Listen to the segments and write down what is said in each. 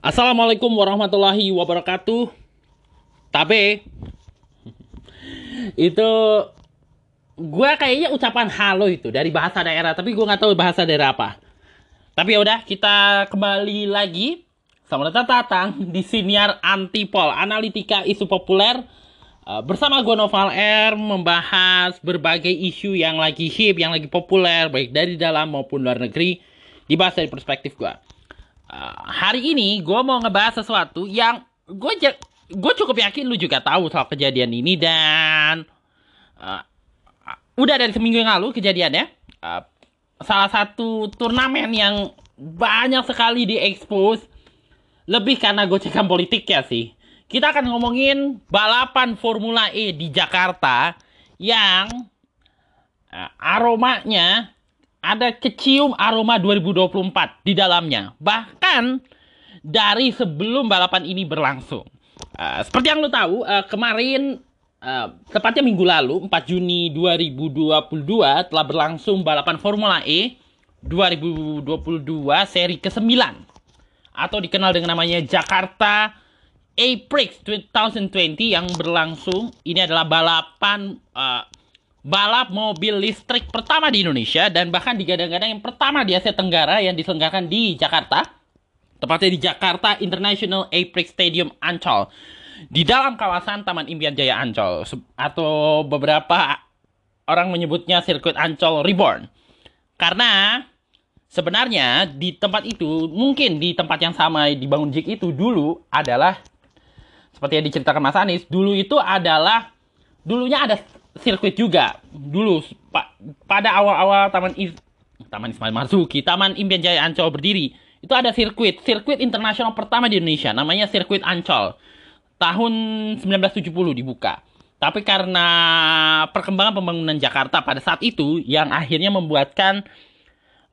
Assalamualaikum warahmatullahi wabarakatuh. Tapi itu gue kayaknya ucapan halo itu dari bahasa daerah, tapi gue nggak tahu bahasa daerah apa. Tapi ya udah kita kembali lagi. Selamat datang di siniar Antipol, analitika isu populer uh, bersama gue Noval R membahas berbagai isu yang lagi hip, yang lagi populer baik dari dalam maupun luar negeri dibahas dari perspektif gue. Uh, hari ini gue mau ngebahas sesuatu yang gue gue cukup yakin lu juga tahu soal kejadian ini dan uh, udah dari seminggu yang lalu kejadiannya. Uh, salah satu turnamen yang banyak sekali diekspos lebih karena gocekan politik ya sih. Kita akan ngomongin balapan Formula E di Jakarta yang aromanya ada kecium aroma 2024 di dalamnya. Bahkan dari sebelum balapan ini berlangsung. Uh, seperti yang lo tahu, uh, kemarin uh, tepatnya minggu lalu 4 Juni 2022 telah berlangsung balapan Formula E 2022 seri ke-9 atau dikenal dengan namanya Jakarta A-Prix 2020 yang berlangsung. Ini adalah balapan uh, balap mobil listrik pertama di Indonesia dan bahkan digadang-gadang yang pertama di Asia Tenggara yang diselenggarakan di Jakarta. Tepatnya di Jakarta International A-Prix Stadium Ancol. Di dalam kawasan Taman Impian Jaya Ancol atau beberapa orang menyebutnya sirkuit Ancol Reborn. Karena sebenarnya di tempat itu mungkin di tempat yang sama dibangun JIK itu dulu adalah seperti yang diceritakan Mas Anies dulu itu adalah dulunya ada sirkuit juga dulu pa, pada awal-awal Taman Is, Taman Ismail Marzuki Taman Impian Jaya Ancol berdiri itu ada sirkuit sirkuit internasional pertama di Indonesia namanya sirkuit Ancol tahun 1970 dibuka tapi karena perkembangan pembangunan Jakarta pada saat itu yang akhirnya membuatkan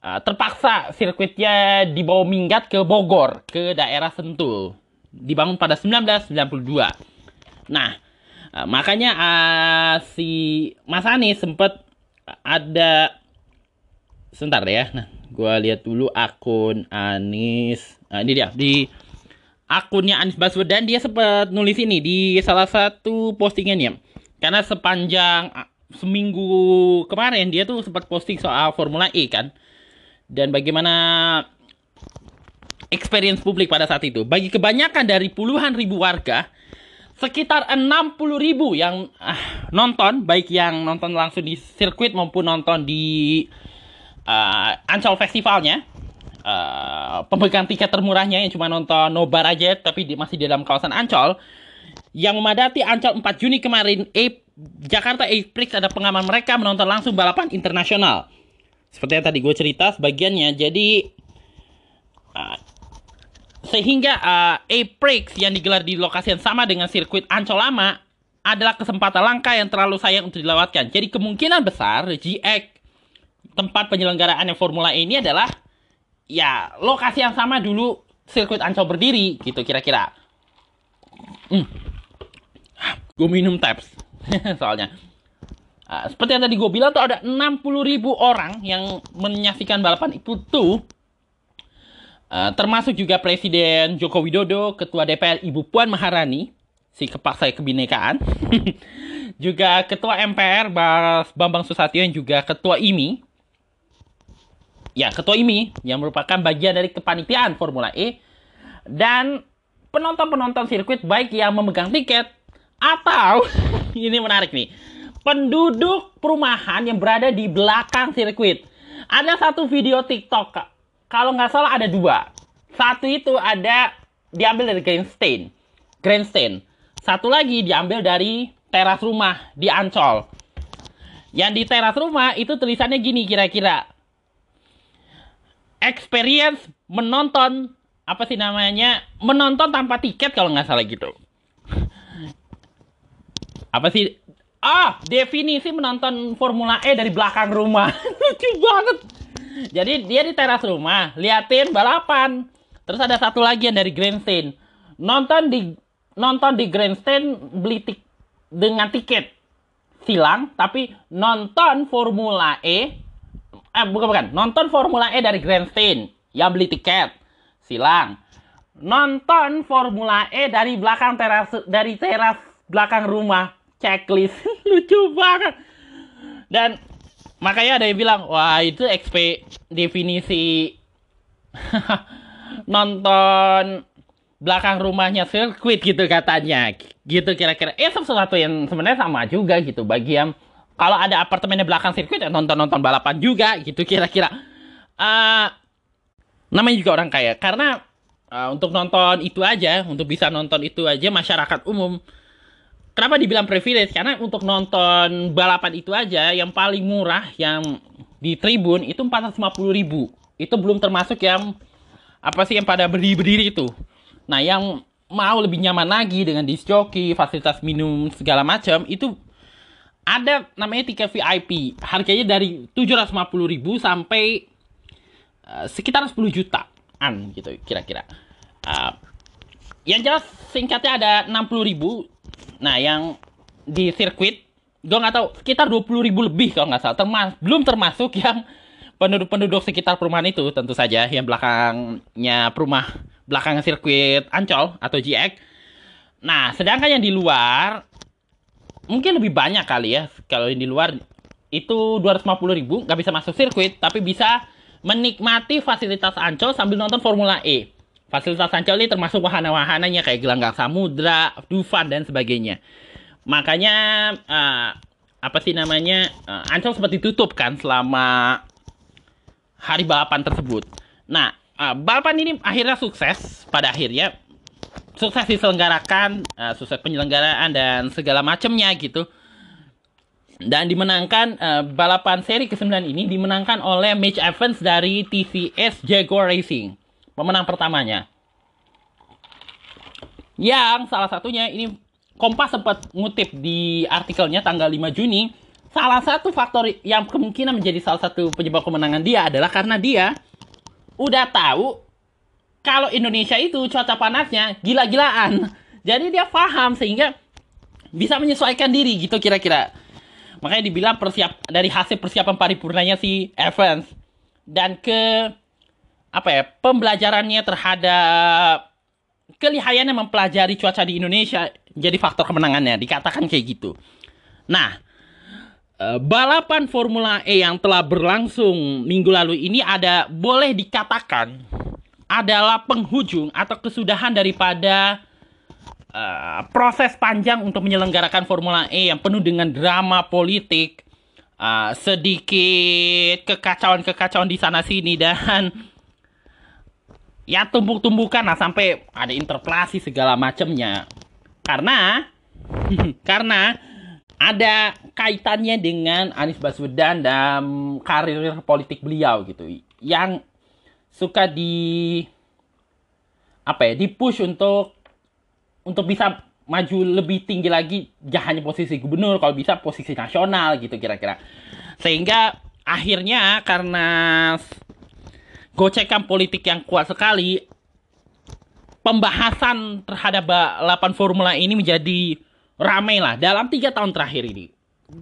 uh, terpaksa sirkuitnya dibawa minggat ke Bogor, ke daerah Sentul. Dibangun pada 1992. Nah, uh, makanya uh, si Mas Anies sempat ada sebentar ya. Nah, gua lihat dulu akun Anies. Nah, ini dia di akunnya Anies Baswedan dia sempat nulis ini di salah satu postingannya. Karena sepanjang seminggu kemarin dia tuh sempat posting soal Formula E kan dan bagaimana experience publik pada saat itu. Bagi kebanyakan dari puluhan ribu warga, sekitar 60 ribu yang ah, nonton, baik yang nonton langsung di sirkuit maupun nonton di uh, Ancol Festivalnya, uh, pemegang tiket termurahnya yang cuma nonton nobar aja, tapi di, masih di dalam kawasan Ancol, yang memadati Ancol 4 Juni kemarin, e, Jakarta E-Prix ada pengaman mereka menonton langsung balapan internasional. Seperti yang tadi gue cerita sebagiannya jadi uh, sehingga uh, A-Prix yang digelar di lokasi yang sama dengan sirkuit Ancol lama adalah kesempatan langka yang terlalu sayang untuk dilewatkan. Jadi kemungkinan besar GX tempat penyelenggaraan yang Formula E ini adalah ya lokasi yang sama dulu sirkuit Ancol berdiri gitu kira-kira. Hmm. Gue minum taps soalnya. Uh, seperti yang tadi gue bilang tuh ada 60 ribu orang yang menyaksikan balapan itu tuh. Uh, termasuk juga Presiden Joko Widodo, Ketua DPR Ibu Puan Maharani, si kepaksa kebinekaan. juga Ketua MPR Bas Bambang Susatyo yang juga Ketua IMI. Ya, Ketua IMI yang merupakan bagian dari kepanitiaan Formula E. Dan penonton-penonton sirkuit baik yang memegang tiket atau ini menarik nih penduduk perumahan yang berada di belakang sirkuit. Ada satu video TikTok, kalau nggak salah ada dua. Satu itu ada diambil dari grandstand, grandstand. Satu lagi diambil dari teras rumah di Ancol. Yang di teras rumah itu tulisannya gini kira-kira. Experience menonton apa sih namanya? Menonton tanpa tiket kalau nggak salah gitu. Apa sih Ah, definisi menonton Formula E dari belakang rumah. Lucu banget. Jadi dia di teras rumah, liatin balapan. Terus ada satu lagi yang dari grandstand. Nonton di nonton di grandstand beli tik dengan tiket. Silang, tapi nonton Formula E. Eh bukan bukan, nonton Formula E dari grandstand. Yang beli tiket. Silang. Nonton Formula E dari belakang teras dari teras belakang rumah. Checklist. Lucu banget. Dan makanya ada yang bilang wah itu XP definisi nonton belakang rumahnya sirkuit gitu katanya. Gitu kira-kira. Eh sesuatu yang sebenarnya sama juga gitu bagi yang kalau ada apartemennya belakang sirkuit ya nonton-nonton balapan juga gitu kira-kira. Uh, namanya juga orang kaya. Karena uh, untuk nonton itu aja untuk bisa nonton itu aja masyarakat umum kenapa dibilang privilege? Karena untuk nonton balapan itu aja yang paling murah yang di tribun itu 450 ribu. Itu belum termasuk yang apa sih yang pada berdiri-berdiri itu. Nah yang mau lebih nyaman lagi dengan disc jockey fasilitas minum segala macam itu ada namanya tiket VIP harganya dari 750 ribu sampai uh, sekitar 10 jutaan gitu kira-kira. Uh, yang jelas singkatnya ada 60 ribu nah yang di sirkuit gue nggak tahu sekitar 20 ribu lebih kalau nggak salah termas belum termasuk yang penduduk-penduduk sekitar perumahan itu tentu saja yang belakangnya perumah belakang sirkuit Ancol atau GX. Nah, sedangkan yang di luar mungkin lebih banyak kali ya. Kalau yang di luar itu 250 ribu nggak bisa masuk sirkuit tapi bisa menikmati fasilitas Ancol sambil nonton Formula E. Fasilitas Ancol ini termasuk wahana-wahananya kayak gelanggang samudra, Dufan dan sebagainya. Makanya uh, apa sih namanya uh, Ancol sempat ditutup kan selama hari balapan tersebut. Nah, uh, balapan ini akhirnya sukses pada akhirnya sukses diselenggarakan, uh, sukses penyelenggaraan dan segala macamnya gitu. Dan dimenangkan uh, balapan seri ke-9 ini dimenangkan oleh Mitch Evans dari TVS Jaguar Racing. Pemenang pertamanya. Yang salah satunya ini Kompas sempat ngutip di artikelnya tanggal 5 Juni salah satu faktor yang kemungkinan menjadi salah satu penyebab kemenangan dia adalah karena dia udah tahu kalau Indonesia itu cuaca panasnya gila-gilaan. Jadi dia paham sehingga bisa menyesuaikan diri gitu kira-kira. Makanya dibilang persiap dari hasil persiapan paripurnanya si Evans dan ke apa ya pembelajarannya terhadap kelihayannya mempelajari cuaca di Indonesia jadi faktor kemenangannya dikatakan kayak gitu. Nah, Eh, balapan Formula E yang telah berlangsung minggu lalu ini ada boleh dikatakan adalah penghujung atau kesudahan daripada uh, proses panjang untuk menyelenggarakan Formula E yang penuh dengan drama politik, uh, sedikit kekacauan-kekacauan di sana sini dan ya tumbuk-tumbukan lah sampai ada interpelasi segala macamnya. Karena karena ada kaitannya dengan Anies Baswedan dan karir politik beliau gitu yang suka di apa ya dipush untuk untuk bisa maju lebih tinggi lagi jangan hanya posisi gubernur kalau bisa posisi nasional gitu kira-kira sehingga akhirnya karena gocekan politik yang kuat sekali pembahasan terhadap balapan formula ini menjadi ramai lah dalam tiga tahun terakhir ini.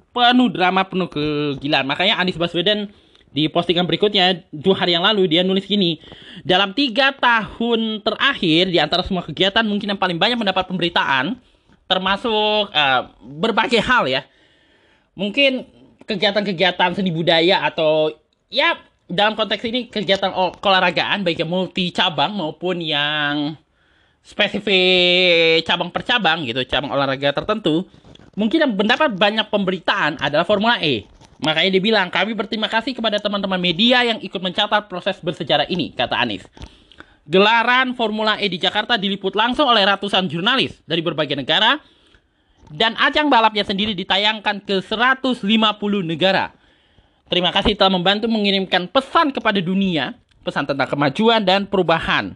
Penuh drama penuh kegilaan. Makanya Anies Baswedan di postingan berikutnya dua hari yang lalu dia nulis gini dalam tiga tahun terakhir di antara semua kegiatan mungkin yang paling banyak mendapat pemberitaan termasuk uh, berbagai hal ya. Mungkin kegiatan-kegiatan seni budaya atau ya dalam konteks ini kegiatan olahragaan baik yang multi cabang maupun yang spesifik cabang per cabang gitu, cabang olahraga tertentu, mungkin yang mendapat banyak pemberitaan adalah Formula E. Makanya dia bilang, kami berterima kasih kepada teman-teman media yang ikut mencatat proses bersejarah ini, kata Anies. Gelaran Formula E di Jakarta diliput langsung oleh ratusan jurnalis dari berbagai negara, dan ajang balapnya sendiri ditayangkan ke 150 negara. Terima kasih telah membantu mengirimkan pesan kepada dunia, pesan tentang kemajuan dan perubahan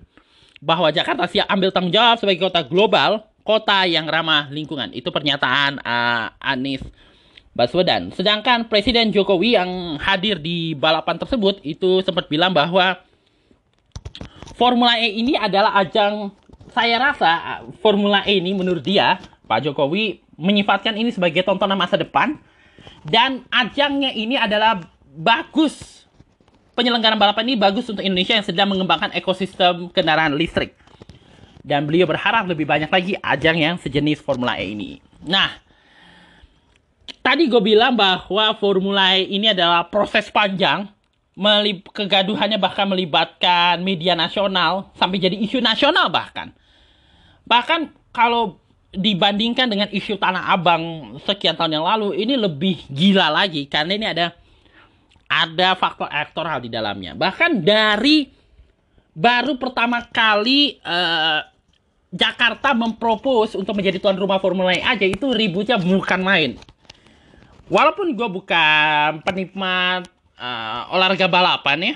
bahwa Jakarta siap ambil tanggung jawab sebagai kota global, kota yang ramah lingkungan. Itu pernyataan uh, Anies Baswedan. Sedangkan Presiden Jokowi yang hadir di balapan tersebut itu sempat bilang bahwa Formula E ini adalah ajang saya rasa Formula E ini menurut dia Pak Jokowi menyifatkan ini sebagai tontonan masa depan dan ajangnya ini adalah bagus penyelenggaraan balapan ini bagus untuk Indonesia yang sedang mengembangkan ekosistem kendaraan listrik. Dan beliau berharap lebih banyak lagi ajang yang sejenis Formula E ini. Nah, tadi gue bilang bahwa Formula E ini adalah proses panjang. Kegaduhannya bahkan melibatkan media nasional sampai jadi isu nasional bahkan. Bahkan kalau dibandingkan dengan isu Tanah Abang sekian tahun yang lalu, ini lebih gila lagi karena ini ada ada faktor elektoral di dalamnya. Bahkan dari baru pertama kali uh, Jakarta mempropos untuk menjadi tuan rumah Formula E aja itu ributnya bukan main. Walaupun gue bukan penikmat uh, olahraga balapan ya,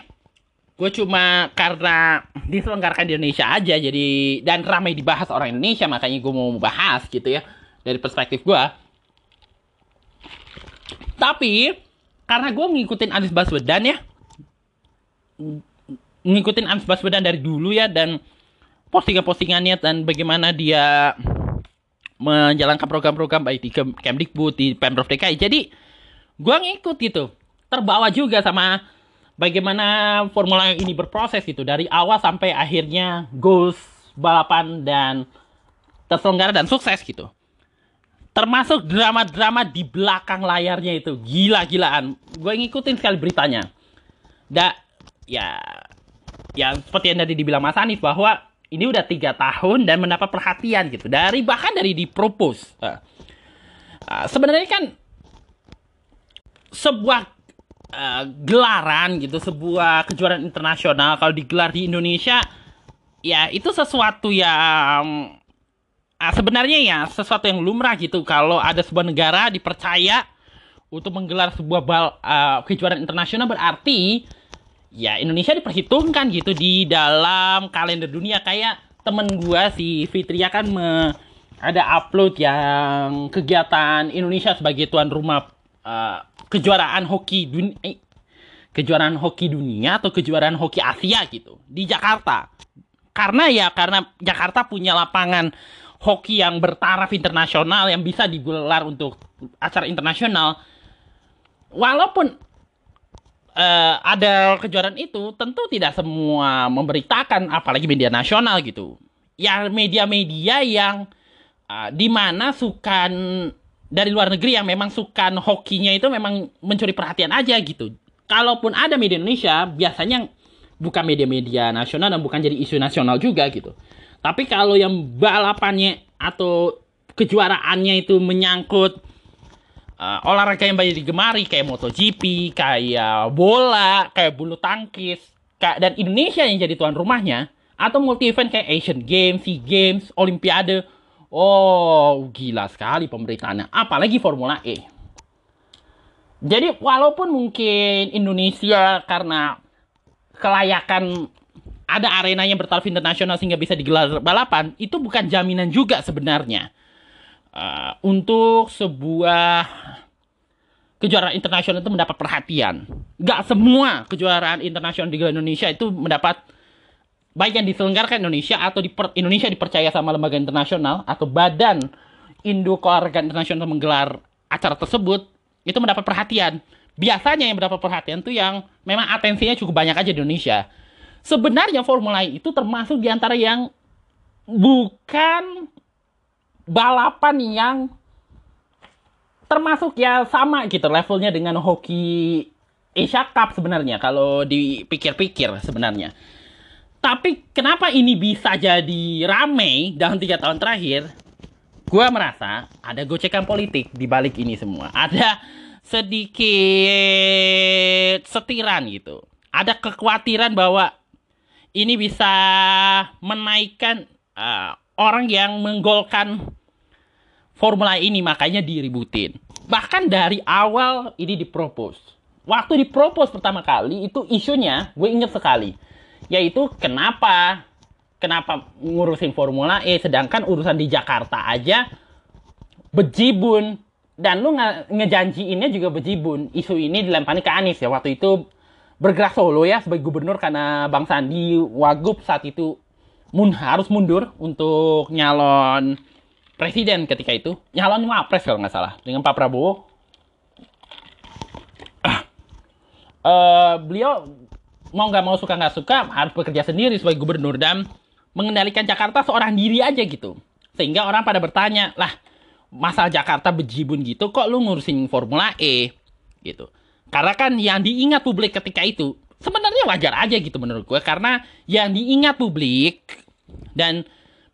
gue cuma karena diselenggarakan di Indonesia aja jadi dan ramai dibahas orang Indonesia makanya gue mau bahas gitu ya dari perspektif gue. Tapi karena gue ngikutin Anies Baswedan ya, ngikutin Anies Baswedan dari dulu ya dan postingan-postingannya dan bagaimana dia menjalankan program-program baik di Kemdikbud di Pemprov DKI. Jadi gue ngikut gitu, terbawa juga sama bagaimana formula ini berproses gitu dari awal sampai akhirnya goals balapan dan terselenggara dan sukses gitu. Termasuk drama-drama di belakang layarnya itu gila-gilaan. Gue ngikutin sekali beritanya. Da, ya, ya seperti yang tadi dibilang Mas Anif bahwa ini udah tiga tahun dan mendapat perhatian gitu dari bahkan dari dipropos uh, uh, sebenarnya kan sebuah uh, gelaran gitu sebuah kejuaraan internasional. Kalau digelar di Indonesia ya itu sesuatu yang uh, sebenarnya ya sesuatu yang lumrah gitu. Kalau ada sebuah negara dipercaya untuk menggelar sebuah bal, uh, kejuaraan internasional berarti ya Indonesia diperhitungkan gitu di dalam kalender dunia. Kayak temen gua si Fitria kan me, ada upload yang kegiatan Indonesia sebagai tuan rumah uh, kejuaraan hoki dunia eh, kejuaraan hoki dunia atau kejuaraan hoki Asia gitu di Jakarta. Karena ya karena Jakarta punya lapangan hoki yang bertaraf internasional yang bisa digelar untuk acara internasional. Walaupun uh, ada kejuaraan itu tentu tidak semua memberitakan apalagi media nasional gitu. Ya media-media yang uh, di mana sukan dari luar negeri yang memang sukan hokinya itu memang mencuri perhatian aja gitu kalaupun ada media Indonesia biasanya bukan media-media nasional dan bukan jadi isu nasional juga gitu tapi kalau yang balapannya atau kejuaraannya itu menyangkut uh, olahraga yang banyak digemari kayak MotoGP, kayak bola, kayak bulu tangkis, kayak dan Indonesia yang jadi tuan rumahnya atau multi event kayak Asian Games, SEA Games, Olimpiade. Oh, gila sekali pemberitaannya. Apalagi Formula E. Jadi walaupun mungkin Indonesia karena kelayakan ada arena yang bertaraf internasional sehingga bisa digelar balapan, itu bukan jaminan juga sebenarnya uh, untuk sebuah kejuaraan internasional itu mendapat perhatian. Gak semua kejuaraan internasional di Indonesia itu mendapat baik yang diselenggarakan Indonesia atau di Indonesia dipercaya sama lembaga internasional atau badan induk olahraga internasional menggelar acara tersebut itu mendapat perhatian. Biasanya yang mendapat perhatian itu yang memang atensinya cukup banyak aja di Indonesia. Sebenarnya Formula E itu termasuk di antara yang bukan balapan yang termasuk ya sama gitu levelnya dengan hoki Asia Cup sebenarnya kalau dipikir-pikir sebenarnya. Tapi kenapa ini bisa jadi rame dalam tiga tahun terakhir? Gue merasa ada gocekan politik di balik ini semua. Ada sedikit setiran gitu. Ada kekhawatiran bahwa ini bisa menaikkan uh, orang yang menggolkan formula ini makanya diributin. Bahkan dari awal ini dipropos. Waktu dipropos pertama kali itu isunya gue inget sekali. Yaitu kenapa? Kenapa ngurusin Formula E sedangkan urusan di Jakarta aja bejibun? Dan lu nge ngejanjiinnya juga bejibun. Isu ini dilempari ke Anies ya. Waktu itu bergerak solo ya sebagai gubernur karena Bang Sandi Wagub saat itu mun harus mundur untuk nyalon presiden ketika itu. Nyalon wapres kalau nggak salah dengan Pak Prabowo. Uh, beliau mau nggak mau suka nggak suka harus bekerja sendiri sebagai gubernur dan mengendalikan Jakarta seorang diri aja gitu. Sehingga orang pada bertanya, lah masalah Jakarta bejibun gitu kok lu ngurusin Formula E gitu. Karena kan yang diingat publik ketika itu sebenarnya wajar aja gitu menurut gue karena yang diingat publik dan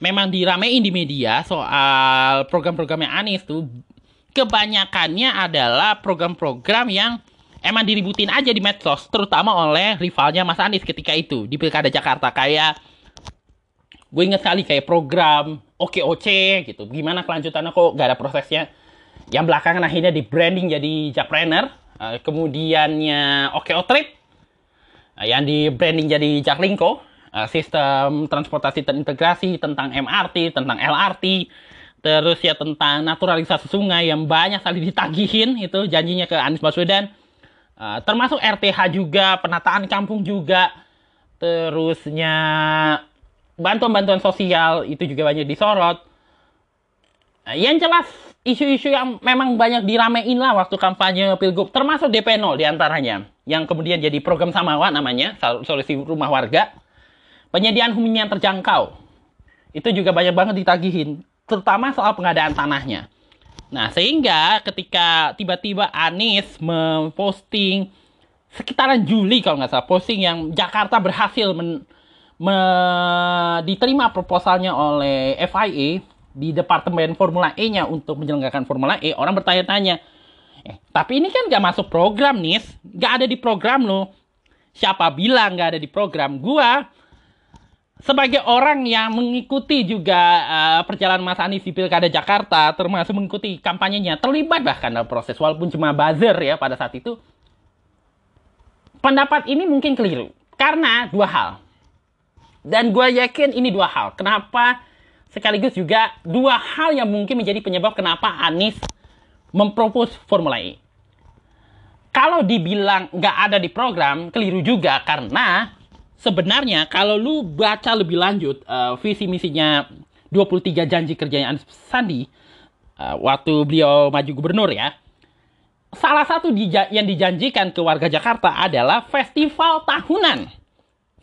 memang diramein di media soal program-programnya Anies tuh kebanyakannya adalah program-program yang emang diributin aja di medsos, terutama oleh rivalnya Mas Anies ketika itu di Pilkada Jakarta kayak gue inget sekali kayak program OKOC gitu. Gimana kelanjutannya kok gak ada prosesnya? Yang belakangan akhirnya di branding jadi Jakpreneur, uh, kemudiannya OKO Trip, uh, yang di branding jadi Jaklingko, uh, sistem transportasi terintegrasi tentang MRT, tentang LRT, terus ya tentang naturalisasi sungai yang banyak sekali ditagihin itu janjinya ke Anies Baswedan Uh, termasuk RTH juga, penataan kampung juga, terusnya bantuan-bantuan sosial itu juga banyak disorot. Uh, yang jelas isu-isu yang memang banyak diramein lah waktu kampanye pilgub, termasuk DP 0 di antaranya, yang kemudian jadi program Samawa namanya, solusi rumah warga, penyediaan hunian terjangkau, itu juga banyak banget ditagihin, terutama soal pengadaan tanahnya. Nah, sehingga ketika tiba-tiba Anies memposting sekitaran Juli kalau nggak salah posting yang Jakarta berhasil men, me, diterima proposalnya oleh FIA di Departemen Formula E-nya untuk menyelenggarakan Formula E, orang bertanya-tanya, eh, tapi ini kan nggak masuk program, Nis. Nggak ada di program lo. Siapa bilang nggak ada di program? Gua sebagai orang yang mengikuti juga uh, perjalanan Mas Anies di Pilkada Jakarta, termasuk mengikuti kampanyenya, terlibat bahkan dalam proses walaupun cuma buzzer ya pada saat itu. Pendapat ini mungkin keliru karena dua hal. Dan gue yakin ini dua hal. Kenapa sekaligus juga dua hal yang mungkin menjadi penyebab kenapa Anies mempropos Formula E. Kalau dibilang nggak ada di program, keliru juga karena sebenarnya kalau lu baca lebih lanjut uh, visi misinya 23 janji kerjanya Anies Sandi uh, waktu beliau maju gubernur ya. Salah satu yang dijanjikan ke warga Jakarta adalah festival tahunan.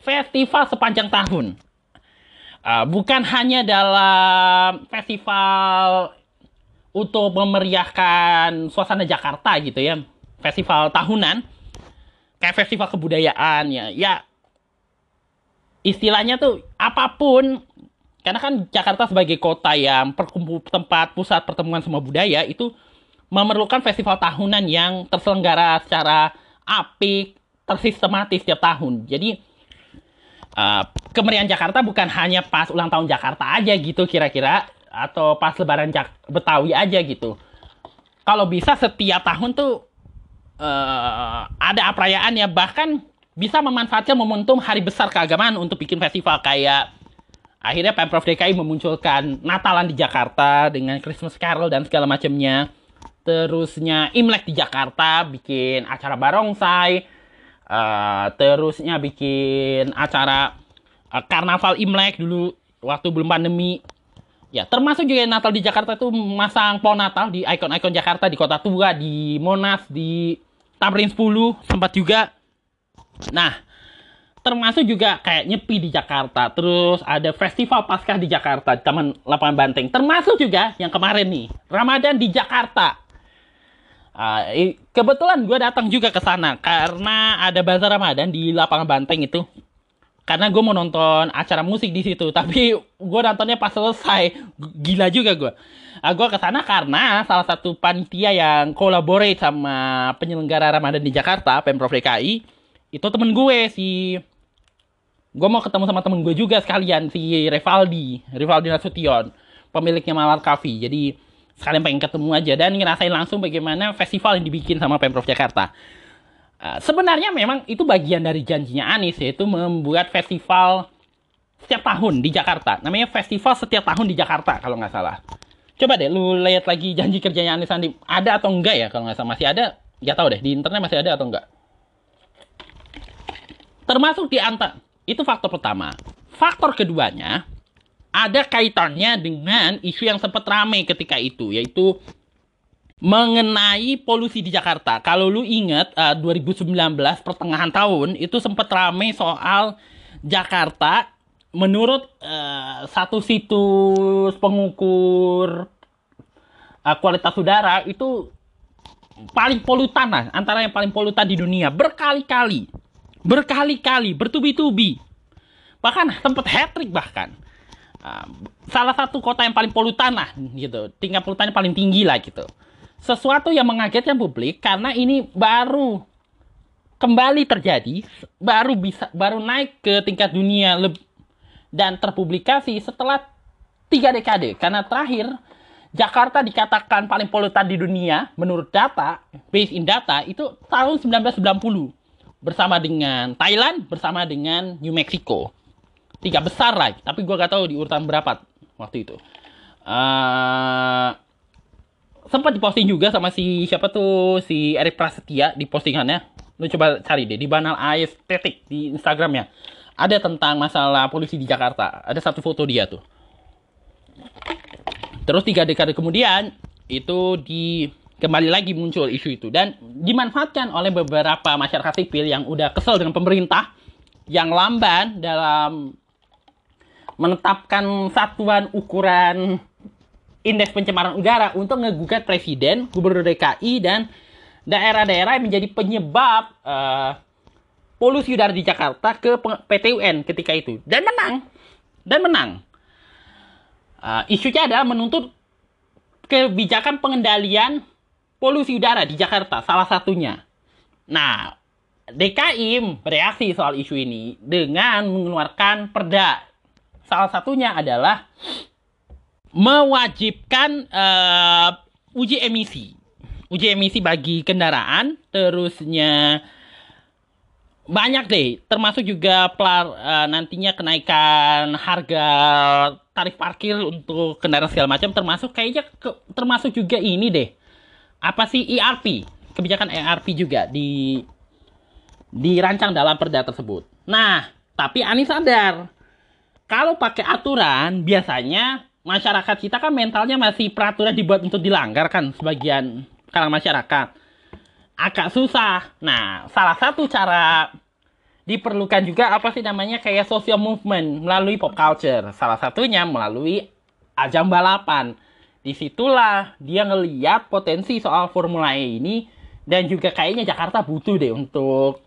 Festival sepanjang tahun. Uh, bukan hanya dalam festival untuk memeriahkan suasana Jakarta gitu ya. Festival tahunan. Kayak festival kebudayaan ya. Ya istilahnya tuh apa pun karena kan Jakarta sebagai kota yang perkumpul tempat pusat pertemuan semua budaya itu memerlukan festival tahunan yang terselenggara secara apik, tersistematis setiap tahun. Jadi uh, kemeriahan Jakarta bukan hanya pas ulang tahun Jakarta aja gitu kira-kira atau pas lebaran Jak Betawi aja gitu. Kalau bisa setiap tahun tuh uh, ada perayaan ya bahkan bisa memanfaatkan momentum hari besar keagamaan untuk bikin festival kayak akhirnya Pemprov DKI memunculkan Natalan di Jakarta dengan Christmas Carol dan segala macamnya. Terusnya Imlek di Jakarta bikin acara barongsai. Uh, terusnya bikin acara uh, karnaval Imlek dulu waktu belum pandemi. Ya, termasuk juga Natal di Jakarta itu masang pohon Natal di ikon-ikon Jakarta di Kota Tua, di Monas, di Tamrin 10 sempat juga Nah, termasuk juga kayak nyepi di Jakarta, terus ada festival Paskah di Jakarta, Taman Lapangan Banteng, termasuk juga yang kemarin nih, Ramadan di Jakarta. Uh, kebetulan gue datang juga ke sana karena ada bazar Ramadan di Lapangan Banteng itu. Karena gue mau nonton acara musik di situ, tapi gue nontonnya pas selesai, gila juga gue. Uh, ah, gue ke sana karena salah satu panitia yang collaborate sama penyelenggara Ramadan di Jakarta, Pemprov DKI, itu temen gue si gue mau ketemu sama temen gue juga sekalian si Revaldi Revaldi Nasution pemiliknya Malar Cafe. Jadi sekalian pengen ketemu aja dan ngerasain langsung bagaimana festival yang dibikin sama Pemprov Jakarta. Uh, sebenarnya memang itu bagian dari janjinya Anies yaitu membuat festival setiap tahun di Jakarta. Namanya festival setiap tahun di Jakarta kalau nggak salah. Coba deh lu lihat lagi janji kerjanya Anies Sandi. Ada atau enggak ya kalau nggak salah? Masih ada? Nggak tahu deh di internet masih ada atau enggak Termasuk di antara itu faktor pertama. Faktor keduanya ada kaitannya dengan isu yang sempat ramai ketika itu yaitu mengenai polusi di Jakarta. Kalau lu ingat uh, 2019 pertengahan tahun itu sempat rame soal Jakarta menurut uh, satu situs pengukur uh, kualitas udara itu paling polutan lah, antara yang paling polutan di dunia berkali-kali. Berkali-kali, bertubi-tubi. Bahkan sempat hat trick bahkan. Uh, salah satu kota yang paling polutan lah gitu. Tingkat polutannya paling tinggi lah gitu sesuatu yang mengagetkan publik karena ini baru kembali terjadi, baru bisa baru naik ke tingkat dunia dan terpublikasi setelah tiga dekade. Karena terakhir Jakarta dikatakan paling polutan di dunia menurut data, based in data itu tahun 1990 bersama dengan Thailand bersama dengan New Mexico. Tiga besar lah, tapi gue gak tahu di urutan berapa waktu itu. Uh, sempat diposting juga sama si siapa tuh si Erik Prasetya di postingannya. Lu coba cari deh di Banal Estetik di Instagramnya. Ada tentang masalah polisi di Jakarta. Ada satu foto dia tuh. Terus tiga dekade kemudian itu di kembali lagi muncul isu itu. Dan dimanfaatkan oleh beberapa masyarakat sipil yang udah kesel dengan pemerintah yang lamban dalam menetapkan satuan ukuran indeks pencemaran udara untuk ngegugat presiden, gubernur DKI dan daerah-daerah yang menjadi penyebab uh, polusi udara di Jakarta ke PT UN ketika itu. Dan menang. Dan menang. Uh, isunya adalah menuntut kebijakan pengendalian polusi udara di Jakarta salah satunya. Nah, DKI bereaksi soal isu ini dengan mengeluarkan perda. Salah satunya adalah mewajibkan uh, uji emisi. Uji emisi bagi kendaraan, terusnya banyak deh, termasuk juga pelar, uh, nantinya kenaikan harga tarif parkir untuk kendaraan segala macam, termasuk kayaknya ke, termasuk juga ini deh. Apa sih ERP? Kebijakan ERP juga di dirancang dalam perda tersebut. Nah, tapi Anies sadar kalau pakai aturan biasanya masyarakat kita kan mentalnya masih peraturan dibuat untuk dilanggar kan sebagian kalangan masyarakat. Agak susah. Nah, salah satu cara diperlukan juga apa sih namanya kayak social movement melalui pop culture. Salah satunya melalui ajang balapan. Di situlah dia ngeliat potensi soal Formula E ini dan juga kayaknya Jakarta butuh deh untuk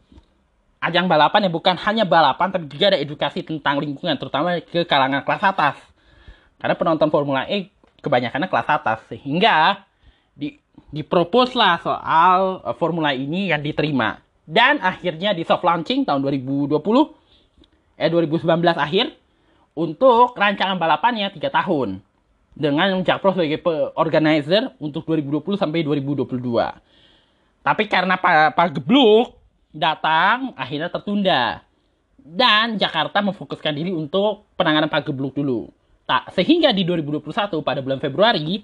ajang balapan yang bukan hanya balapan tapi juga ada edukasi tentang lingkungan terutama ke kalangan kelas atas. Karena penonton Formula E kebanyakannya kelas atas sehingga di dipropos lah soal uh, Formula e ini yang diterima. Dan akhirnya di soft launching tahun 2020 eh 2019 akhir untuk rancangan balapannya 3 tahun dengan Jakpro sebagai organizer untuk 2020 sampai 2022. Tapi karena Pak, Pak Gebluk datang akhirnya tertunda. Dan Jakarta memfokuskan diri untuk penanganan Pak Gebluk dulu. Tak, sehingga di 2021 pada bulan Februari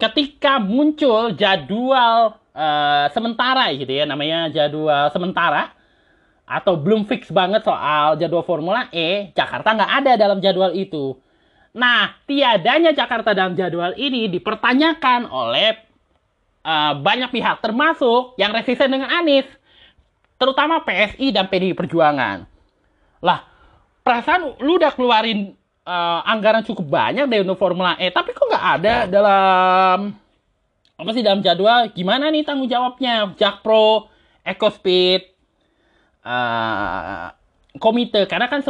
ketika muncul jadwal uh, sementara gitu ya namanya jadwal sementara atau belum fix banget soal jadwal Formula E, Jakarta nggak ada dalam jadwal itu. Nah, tiadanya Jakarta dalam jadwal ini dipertanyakan oleh uh, banyak pihak, termasuk yang resisten dengan Anies, terutama PSI dan PDI Perjuangan. Lah, perasaan lu udah keluarin uh, anggaran cukup banyak deh untuk Formula E, tapi kok nggak ada ya. dalam apa sih dalam jadwal gimana nih tanggung jawabnya Jakpro, EcoSpeed, uh, komite karena kan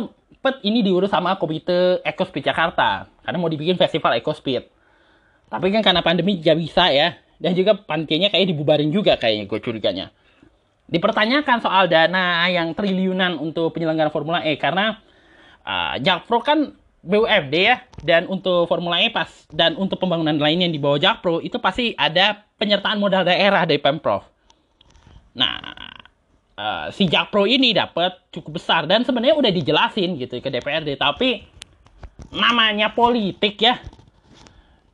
sempet ini diurus sama komite EcoSpeed Jakarta karena mau dibikin festival EcoSpeed. Tapi kan karena pandemi gak bisa ya dan juga pantinya kayak dibubarin juga kayaknya gue curiganya. Dipertanyakan soal dana yang triliunan untuk penyelenggaraan Formula E karena uh, Jakpro kan BUMD ya dan untuk Formula E pas dan untuk pembangunan lainnya yang di bawah Jakpro itu pasti ada penyertaan modal daerah dari Pemprov. Nah, uh, si Jakpro ini dapat cukup besar dan sebenarnya udah dijelasin gitu ke DPRD tapi namanya politik ya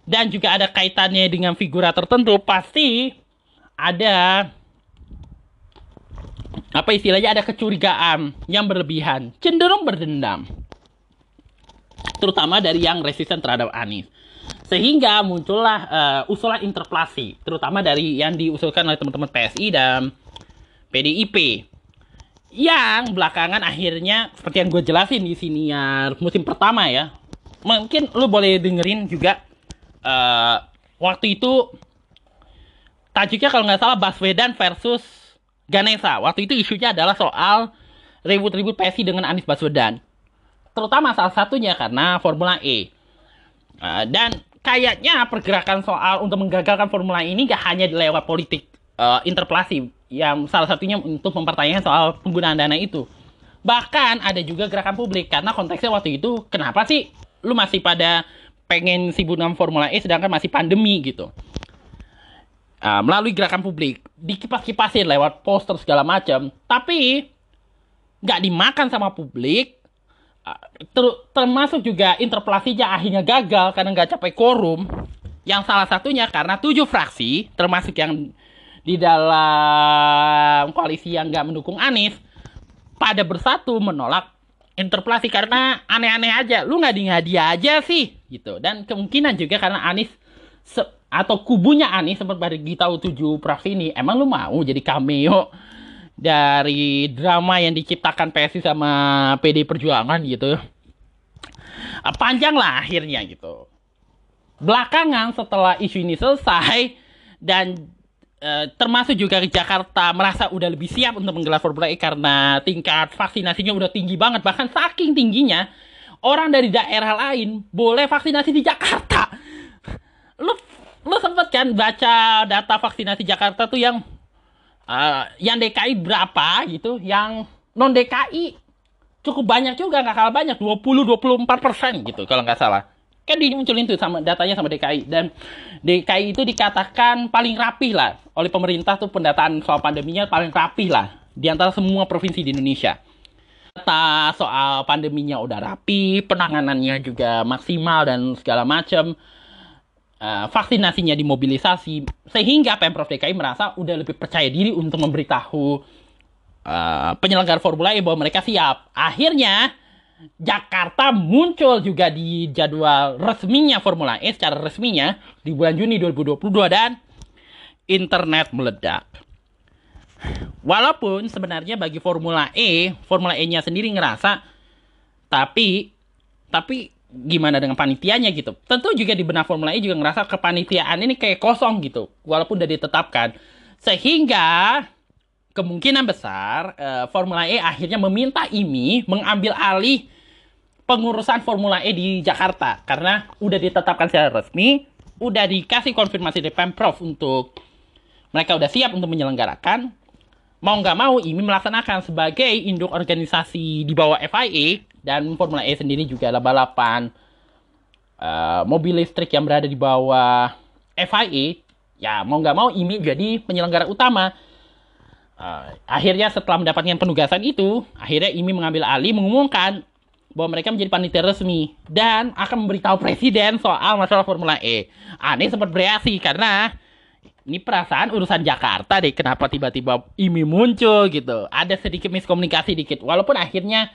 dan juga ada kaitannya dengan figura tertentu pasti ada apa istilahnya ada kecurigaan yang berlebihan cenderung berdendam terutama dari yang resisten terhadap Anies. Sehingga muncullah uh, usulan interpelasi, terutama dari yang diusulkan oleh teman-teman PSI dan PDIP. Yang belakangan akhirnya seperti yang gue jelasin di sini ya musim pertama ya. Mungkin lu boleh dengerin juga uh, waktu itu tajuknya kalau nggak salah Baswedan versus Ganesa. Waktu itu isunya adalah soal ribut-ribut PSI dengan Anies Baswedan. Terutama salah satunya karena Formula E. Uh, dan kayaknya pergerakan soal untuk menggagalkan Formula E ini gak hanya lewat politik uh, interpelasi yang salah satunya untuk mempertanyakan soal penggunaan dana itu. Bahkan ada juga gerakan publik karena konteksnya waktu itu kenapa sih lu masih pada pengen sibuk dengan Formula E sedangkan masih pandemi gitu. Uh, melalui gerakan publik dikipas-kipasin lewat poster segala macam, tapi nggak dimakan sama publik. Uh, ter termasuk juga interpelasinya akhirnya gagal karena nggak capai quorum. Yang salah satunya karena tujuh fraksi, termasuk yang di dalam koalisi yang nggak mendukung Anies pada bersatu menolak interpelasi karena aneh-aneh aja. Lu nggak ngadi aja sih gitu. Dan kemungkinan juga karena Anies atau kubunya Anies bagi tahu tujuh fraksi ini emang lu mau jadi cameo dari drama yang diciptakan PSI sama PD Perjuangan gitu? Panjang lah akhirnya gitu. Belakangan setelah isu ini selesai dan Eh, termasuk juga ke Jakarta merasa udah lebih siap untuk menggelar Formula E karena tingkat vaksinasinya udah tinggi banget bahkan saking tingginya orang dari daerah lain boleh vaksinasi di Jakarta. Lu lu sempet kan baca data vaksinasi Jakarta tuh yang uh, yang DKI berapa gitu yang non DKI cukup banyak juga nggak kalah banyak 20 24 persen gitu kalau nggak salah kan dimunculin tuh sama datanya sama DKI dan DKI itu dikatakan paling rapih lah oleh pemerintah tuh pendataan soal pandeminya paling rapih lah di antara semua provinsi di Indonesia. Data soal pandeminya udah rapi, penanganannya juga maksimal dan segala macam. Uh, vaksinasinya dimobilisasi sehingga Pemprov DKI merasa udah lebih percaya diri untuk memberitahu uh, penyelenggara Formula E bahwa mereka siap. Akhirnya Jakarta muncul juga di jadwal resminya Formula E secara resminya di bulan Juni 2022 dan internet meledak. Walaupun sebenarnya bagi Formula E, Formula E-nya sendiri ngerasa tapi tapi gimana dengan panitianya gitu. Tentu juga di benak Formula E juga ngerasa kepanitiaan ini kayak kosong gitu walaupun udah ditetapkan. Sehingga kemungkinan besar uh, Formula E akhirnya meminta IMI mengambil alih pengurusan Formula E di Jakarta karena udah ditetapkan secara resmi, udah dikasih konfirmasi dari Pemprov untuk mereka udah siap untuk menyelenggarakan. Mau nggak mau IMI melaksanakan sebagai induk organisasi di bawah FIA dan Formula E sendiri juga ada balapan uh, mobil listrik yang berada di bawah FIA. Ya mau nggak mau IMI jadi penyelenggara utama Uh, akhirnya setelah mendapatkan penugasan itu, akhirnya IMI mengambil alih mengumumkan bahwa mereka menjadi panitia resmi dan akan memberitahu presiden soal masalah Formula E. Aneh sempat bereaksi karena ini perasaan urusan Jakarta deh kenapa tiba-tiba IMI muncul gitu. Ada sedikit miskomunikasi dikit walaupun akhirnya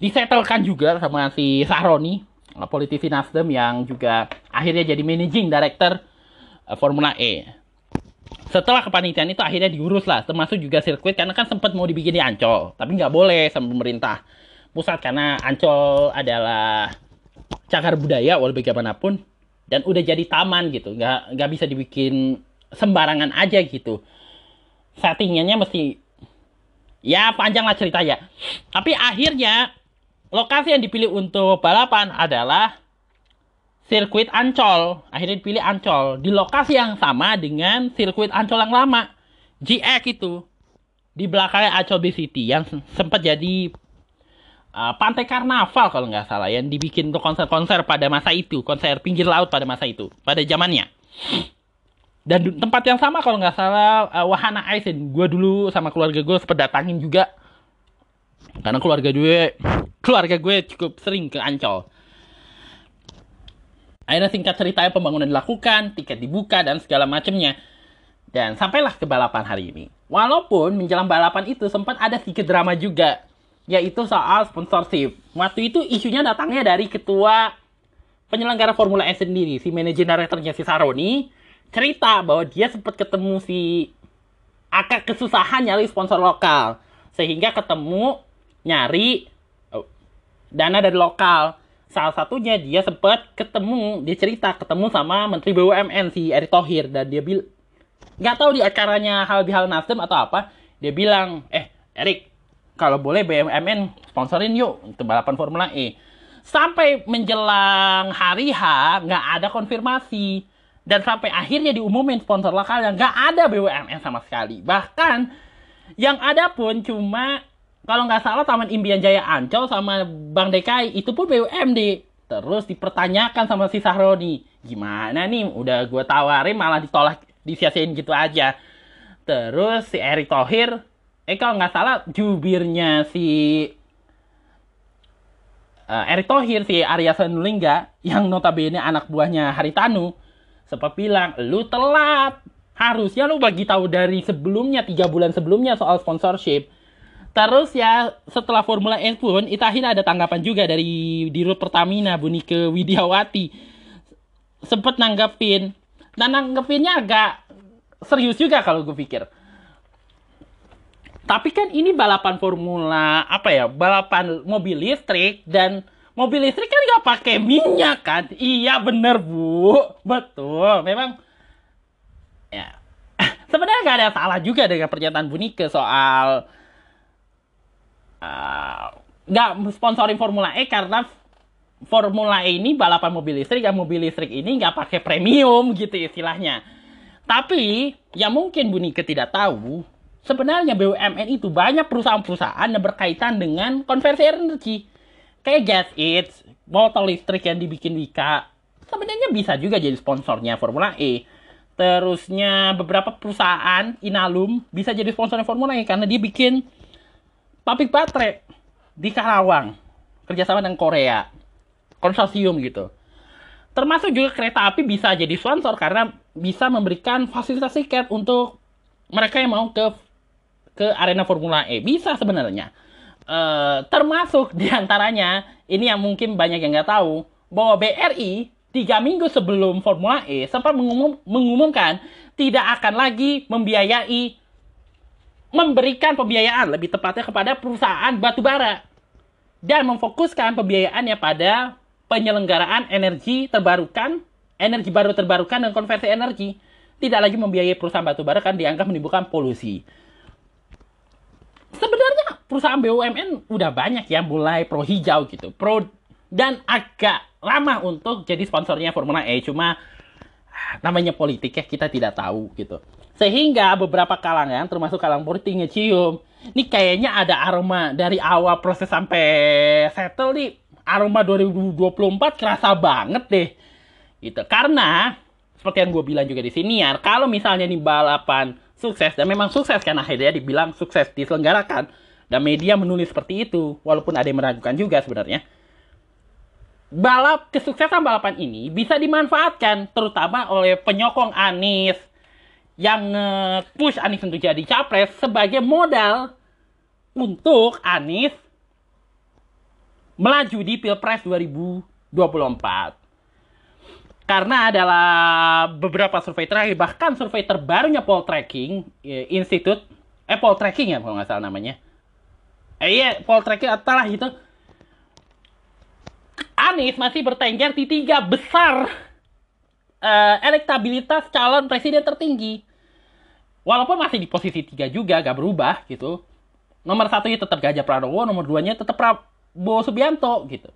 disetelkan juga sama si Sahroni, politisi Nasdem yang juga akhirnya jadi managing director uh, Formula E setelah kepanitiaan itu akhirnya diurus lah termasuk juga sirkuit karena kan sempat mau dibikin di Ancol tapi nggak boleh sama pemerintah pusat karena Ancol adalah cagar budaya walau bagaimanapun dan udah jadi taman gitu. Nggak nggak bisa dibikin sembarangan aja gitu. Settingannya mesti ya panjang lah ceritanya. Tapi akhirnya lokasi yang dipilih untuk balapan adalah sirkuit Ancol. Akhirnya dipilih Ancol di lokasi yang sama dengan sirkuit Ancol yang lama. GX itu di belakangnya Ancol Bay City yang sempat jadi uh, pantai karnaval kalau nggak salah yang dibikin untuk konser-konser pada masa itu, konser pinggir laut pada masa itu, pada zamannya. Dan tempat yang sama kalau nggak salah uh, Wahana Ice gue dulu sama keluarga gue sempat datangin juga karena keluarga gue keluarga gue cukup sering ke Ancol Akhirnya singkat cerita pembangunan dilakukan, tiket dibuka, dan segala macamnya. Dan sampailah ke balapan hari ini. Walaupun menjelang balapan itu sempat ada sedikit drama juga. Yaitu soal sponsorship. Waktu itu isunya datangnya dari ketua penyelenggara Formula E sendiri, si manajer directornya si Saroni, cerita bahwa dia sempat ketemu si agak kesusahan nyari sponsor lokal. Sehingga ketemu nyari oh, dana dari lokal. Salah satunya dia sempat ketemu, dia cerita ketemu sama Menteri BUMN si Erick Thohir dan dia bilang nggak tahu di acaranya hal bihal Nasdem atau apa, dia bilang, "Eh, Erik, kalau boleh BUMN sponsorin yuk untuk balapan Formula E. Sampai menjelang hari H nggak ada konfirmasi dan sampai akhirnya diumumin sponsor lokal yang nggak ada BUMN sama sekali. Bahkan yang ada pun cuma kalau nggak salah Taman Impian Jaya Ancol sama Bank DKI itu pun BUMD. Terus dipertanyakan sama si Sahroni, gimana nih udah gue tawarin malah ditolak disia-siain gitu aja. Terus si Erick Thohir eh kalau nggak salah jubirnya si uh, Erick Thohir si Arya Sinulinga yang notabene anak buahnya Haritanu sempat bilang lu telat harusnya lu bagi tahu dari sebelumnya tiga bulan sebelumnya soal sponsorship terus ya setelah Formula E pun itu akhirnya ada tanggapan juga dari Dirut Pertamina Bunike Widiawati sempet nanggepin dan nanggepinnya agak serius juga kalau gue pikir tapi kan ini balapan formula apa ya? Balapan mobil listrik dan mobil listrik kan nggak pakai minyak kan? Iya bener bu, betul. Memang ya sebenarnya nggak ada salah juga dengan pernyataan Bunike soal uh, nggak sponsorin Formula E karena Formula E ini balapan mobil listrik dan mobil listrik ini nggak pakai premium gitu istilahnya. Tapi yang mungkin Bunike tidak tahu sebenarnya BUMN itu banyak perusahaan-perusahaan yang berkaitan dengan konversi energi. Kayak Gas It, motor listrik yang dibikin Wika. Sebenarnya bisa juga jadi sponsornya Formula E. Terusnya beberapa perusahaan Inalum bisa jadi sponsornya Formula E karena dia bikin pabrik baterai di Karawang. Kerjasama dengan Korea. Konsorsium gitu. Termasuk juga kereta api bisa jadi sponsor karena bisa memberikan fasilitas tiket untuk mereka yang mau ke ke arena Formula E. Bisa sebenarnya. Uh, termasuk di antaranya, ini yang mungkin banyak yang nggak tahu, bahwa BRI tiga minggu sebelum Formula E sempat mengumum, mengumumkan tidak akan lagi membiayai memberikan pembiayaan lebih tepatnya kepada perusahaan batubara dan memfokuskan pembiayaannya pada penyelenggaraan energi terbarukan, energi baru terbarukan dan konversi energi. Tidak lagi membiayai perusahaan batubara kan dianggap menimbulkan polusi sebenarnya perusahaan BUMN udah banyak ya mulai pro hijau gitu, pro dan agak lama untuk jadi sponsornya Formula E. Cuma namanya politik ya kita tidak tahu gitu. Sehingga beberapa kalangan termasuk kalangan politik ngecium, ini kayaknya ada aroma dari awal proses sampai settle nih aroma 2024 kerasa banget deh. Gitu. Karena seperti yang gue bilang juga di sini ya, kalau misalnya nih balapan sukses dan memang sukses kan akhirnya dibilang sukses diselenggarakan dan media menulis seperti itu walaupun ada yang meragukan juga sebenarnya balap kesuksesan balapan ini bisa dimanfaatkan terutama oleh penyokong Anies yang push Anies untuk jadi capres sebagai modal untuk Anies melaju di Pilpres 2024 karena adalah beberapa survei terakhir bahkan survei terbarunya ya, Institute eh Poll Tracking ya kalau nggak salah namanya. Eh iya Tracking atalah itu Anies masih bertengger di tiga besar uh, elektabilitas calon presiden tertinggi. Walaupun masih di posisi tiga juga gak berubah gitu. Nomor satunya tetap Gajah Pranowo nomor duanya tetap Prabowo Subianto gitu.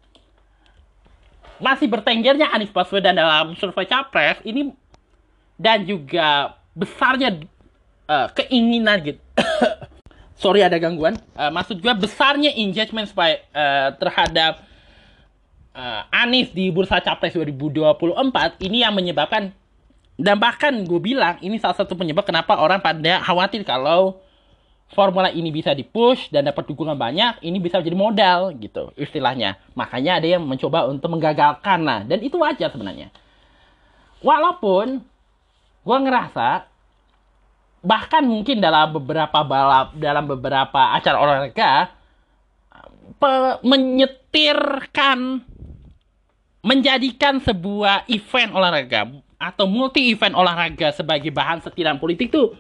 Masih bertenggernya Anies Baswedan dalam survei capres ini dan juga besarnya uh, keinginan gitu. Sorry ada gangguan. Uh, maksud gue besarnya engagement supaya uh, terhadap uh, Anies di bursa capres 2024 ini yang menyebabkan dan bahkan gue bilang ini salah satu penyebab kenapa orang pada khawatir kalau formula ini bisa dipush dan dapat dukungan banyak, ini bisa jadi modal gitu istilahnya. Makanya ada yang mencoba untuk menggagalkan lah dan itu wajar sebenarnya. Walaupun gue ngerasa bahkan mungkin dalam beberapa balap dalam beberapa acara olahraga menyetirkan menjadikan sebuah event olahraga atau multi event olahraga sebagai bahan setiran politik tuh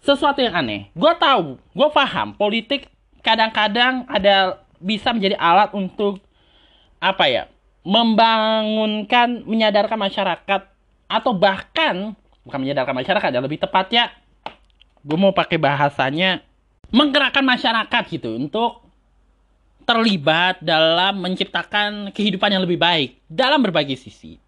sesuatu yang aneh. Gue tahu, gue paham politik kadang-kadang ada bisa menjadi alat untuk apa ya membangunkan menyadarkan masyarakat atau bahkan bukan menyadarkan masyarakat ya lebih tepatnya gue mau pakai bahasanya menggerakkan masyarakat gitu untuk terlibat dalam menciptakan kehidupan yang lebih baik dalam berbagai sisi.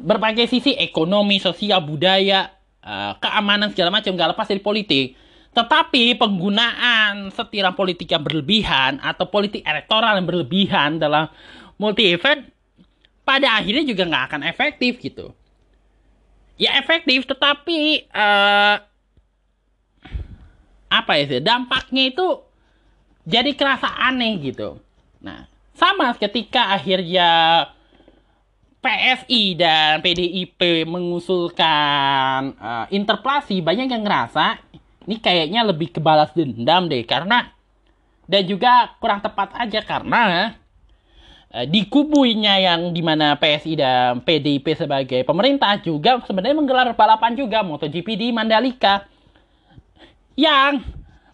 Berbagai sisi ekonomi, sosial, budaya, eh, keamanan segala macam gak lepas dari politik. Tetapi penggunaan setiran politik yang berlebihan atau politik elektoral yang berlebihan dalam multi event pada akhirnya juga nggak akan efektif gitu. Ya efektif, tetapi uh, apa ya dampaknya itu jadi kerasa aneh gitu. Nah, sama ketika akhirnya PSI dan PDIP mengusulkan uh, interpelasi, banyak yang ngerasa ini kayaknya lebih kebalas dendam deh karena dan juga kurang tepat aja karena Eh, di kubunya yang di mana PSI dan PDIP sebagai pemerintah juga sebenarnya menggelar balapan juga MotoGP di Mandalika yang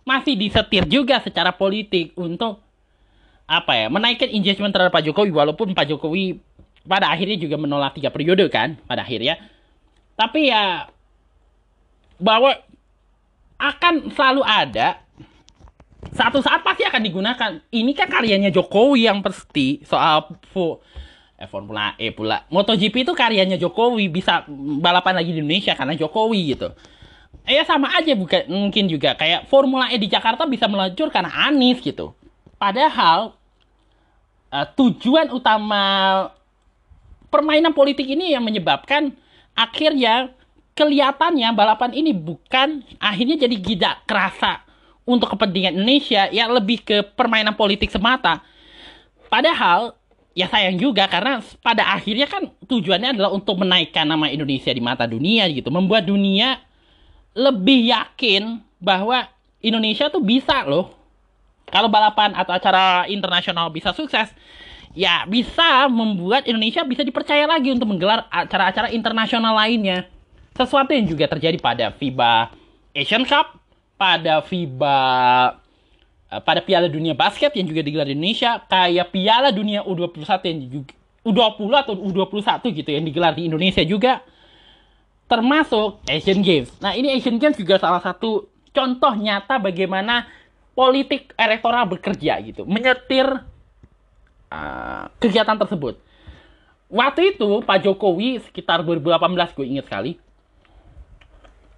masih disetir juga secara politik untuk apa ya menaikkan engagement terhadap Pak Jokowi walaupun Pak Jokowi pada akhirnya juga menolak tiga periode kan pada akhirnya tapi ya bahwa akan selalu ada satu saat pasti akan digunakan. Ini kan karyanya Jokowi yang pasti soal fu eh, Formula E pula. MotoGP itu karyanya Jokowi bisa balapan lagi di Indonesia karena Jokowi gitu. Ya sama aja bukan mungkin juga kayak Formula E di Jakarta bisa meluncur karena Anies gitu. Padahal uh, tujuan utama permainan politik ini yang menyebabkan akhirnya kelihatannya balapan ini bukan akhirnya jadi tidak kerasa untuk kepentingan Indonesia ya lebih ke permainan politik semata. Padahal ya sayang juga karena pada akhirnya kan tujuannya adalah untuk menaikkan nama Indonesia di mata dunia gitu, membuat dunia lebih yakin bahwa Indonesia tuh bisa loh. Kalau balapan atau acara internasional bisa sukses, ya bisa membuat Indonesia bisa dipercaya lagi untuk menggelar acara-acara internasional lainnya. Sesuatu yang juga terjadi pada FIBA Asian Cup pada FIBA eh, pada Piala Dunia Basket yang juga digelar di Indonesia, kayak Piala Dunia U21 yang juga U20 atau U21 gitu yang digelar di Indonesia juga termasuk Asian Games. Nah, ini Asian Games juga salah satu contoh nyata bagaimana politik elektoral bekerja gitu, menyetir uh, kegiatan tersebut. Waktu itu Pak Jokowi sekitar 2018 gue ingat sekali.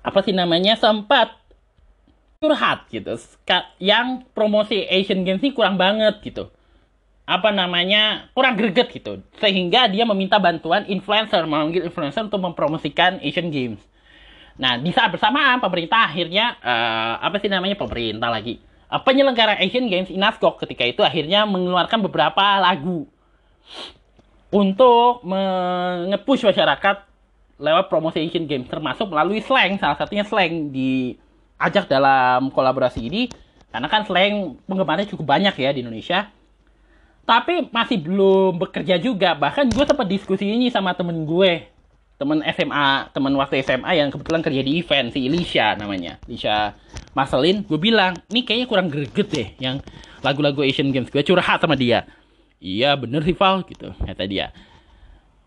Apa sih namanya sempat curhat gitu yang promosi Asian Games ini kurang banget gitu apa namanya kurang greget gitu. Sehingga dia meminta bantuan influencer memanggil influencer untuk mempromosikan Asian Games. Nah di saat bersamaan pemerintah akhirnya uh, apa sih namanya pemerintah lagi uh, penyelenggara Asian Games Inaskok ketika itu akhirnya mengeluarkan beberapa lagu untuk mengepush masyarakat lewat promosi Asian Games termasuk melalui slang salah satunya slang di ajak dalam kolaborasi ini. Karena kan slang penggemarnya cukup banyak ya di Indonesia tapi masih belum bekerja juga. Bahkan gue sempat diskusi ini sama temen gue. Temen SMA temen waktu SMA yang kebetulan kerja di event si Elisha namanya. Elisha Marcelin gue bilang ini kayaknya kurang greget deh yang lagu-lagu Asian Games. Gue curhat sama dia. Iya bener sih Val gitu kata dia.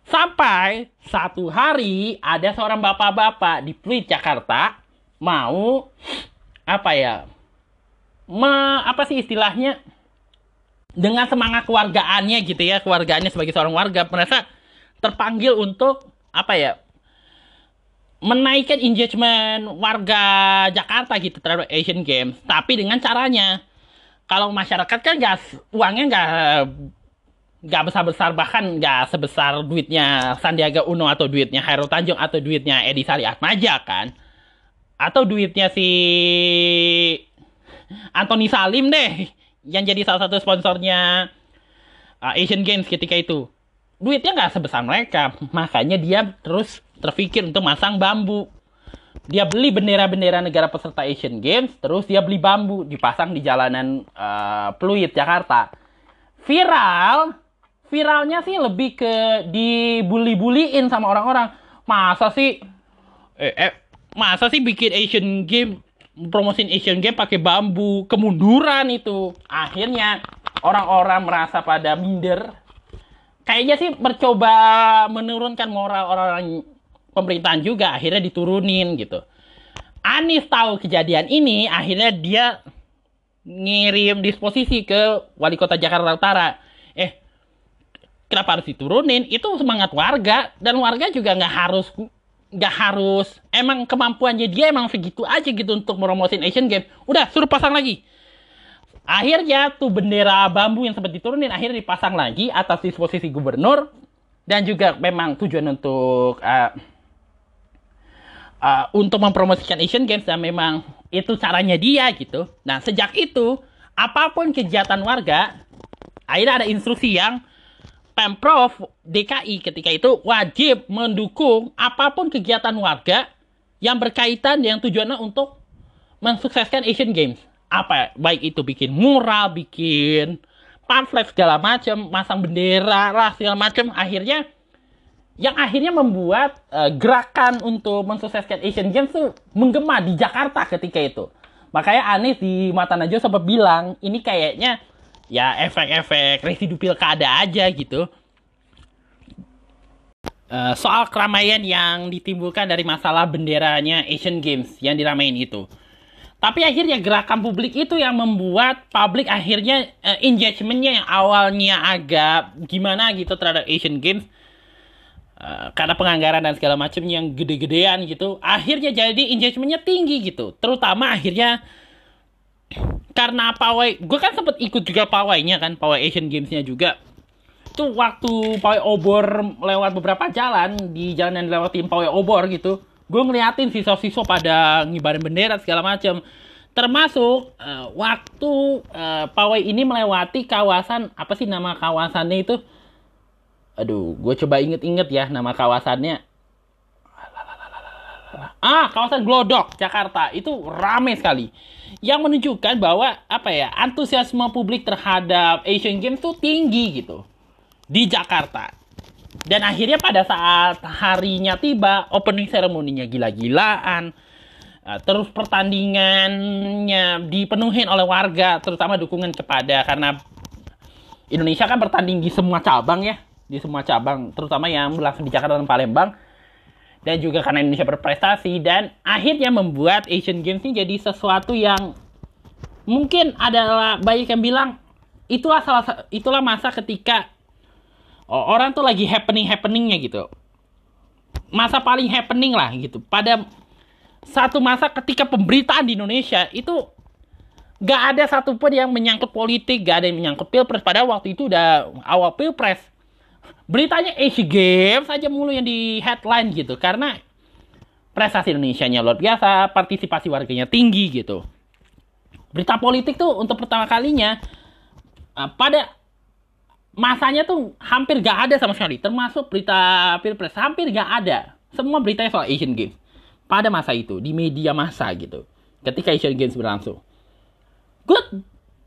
Sampai satu hari ada seorang bapak-bapak di Pluit Jakarta mau apa ya me, apa sih istilahnya dengan semangat keluargaannya gitu ya keluargaannya sebagai seorang warga merasa terpanggil untuk apa ya menaikkan engagement warga Jakarta gitu terhadap Asian Games. Tapi dengan caranya kalau masyarakat kan gas uangnya nggak nggak besar besar bahkan nggak sebesar duitnya Sandiaga Uno atau duitnya Hairul Tanjung atau duitnya Edi Sari Atmaja kan atau duitnya si Anthony Salim deh yang jadi salah satu sponsornya uh, Asian Games ketika itu. Duitnya nggak sebesar mereka makanya dia terus terpikir untuk masang bambu. Dia beli bendera-bendera negara peserta Asian Games terus dia beli bambu dipasang di jalanan uh, Pluit Jakarta. Viral viralnya sih lebih ke dibully-bullyin sama orang-orang. Masa sih eh, eh masa sih bikin Asian Game promosin Asian Game pakai bambu, kemunduran itu. Akhirnya orang-orang merasa pada minder. Kayaknya sih mencoba menurunkan moral orang pemerintahan juga akhirnya diturunin gitu. Anies tahu kejadian ini, akhirnya dia ngirim disposisi ke wali kota Jakarta Utara. Eh, kenapa harus diturunin? Itu semangat warga dan warga juga nggak harus nggak harus emang kemampuannya dia emang segitu aja gitu untuk meromosin Asian Games. Udah suruh pasang lagi. Akhirnya tuh bendera bambu yang sempat diturunin akhirnya dipasang lagi atas disposisi gubernur dan juga memang tujuan untuk uh, uh, untuk mempromosikan Asian Games dan memang itu caranya dia gitu. Nah sejak itu apa pun kegiatan warga akhirnya ada instruksi yang Pemprov DKI ketika itu wajib mendukung apa pun kegiatan warga yang berkaitan yang tujuannya untuk mensukseskan Asian Games. Apa baik itu bikin mural, bikin pamflet segala macam, masang bendera lah segala macam. Akhirnya yang akhirnya membuat uh, gerakan untuk mensukseskan Asian Games tuh menggema di Jakarta ketika itu. Makanya Anies di Mata Najwa sempat bilang, ini kayaknya ya efek-efek residu pilkada aja gitu. Uh, soal keramaian yang ditimbulkan dari masalah benderanya Asian Games yang diramein itu. Tapi akhirnya gerakan publik itu yang membuat publik akhirnya uh, engagementnya yang awalnya agak gimana gitu terhadap Asian Games Uh, karena penganggaran dan segala macam yang gede-gedean gitu akhirnya jadi engagementnya tinggi gitu terutama akhirnya karena pawai gue kan sempet ikut juga pawainya kan pawai Asian Gamesnya juga. Tuh waktu pawai obor lewat beberapa jalan di jalan yang lewatin pawai obor gitu gue ngeliatin siswa-siswa pada ngibarin bendera segala macam termasuk uh, waktu uh, pawai ini melewati kawasan apa sih nama kawasannya itu? Aduh gue coba inget-inget ya nama kawasannya. Ah kawasan Glodok Jakarta. Itu ramai sekali yang menunjukkan bahwa apa ya antusiasme publik terhadap Asian Games tuh tinggi gitu di Jakarta dan akhirnya pada saat harinya tiba opening seremoninya gila-gilaan eh, terus pertandingannya dipenuhin oleh warga terutama dukungan kepada karena Indonesia kan bertanding di semua cabang ya di semua cabang, terutama yang berlangsung di Jakarta dan Palembang. Dan juga karena Indonesia berprestasi dan akhirnya membuat Asian Games ini jadi sesuatu yang mungkin adalah banyak yang bilang itulah salah itulah masa ketika orang tuh lagi happening happeningnya gitu. Masa paling happening lah gitu. Pada satu masa ketika pemberitaan di Indonesia itu gak ada satupun yang menyangkut politik gak ada yang menyangkut pilpres. Pada waktu itu udah awal pilpres beritanya Asian Games saja mulu yang di headline gitu karena prestasi Indonesia-nya luar biasa, partisipasi warganya tinggi gitu. Berita politik tuh untuk pertama kalinya uh, pada masanya tuh hampir gak ada sama sekali, termasuk berita pilpres hampir gak ada. Semua beritanya soal Asian Games pada masa itu di media masa gitu, ketika Asian Games berlangsung. Gue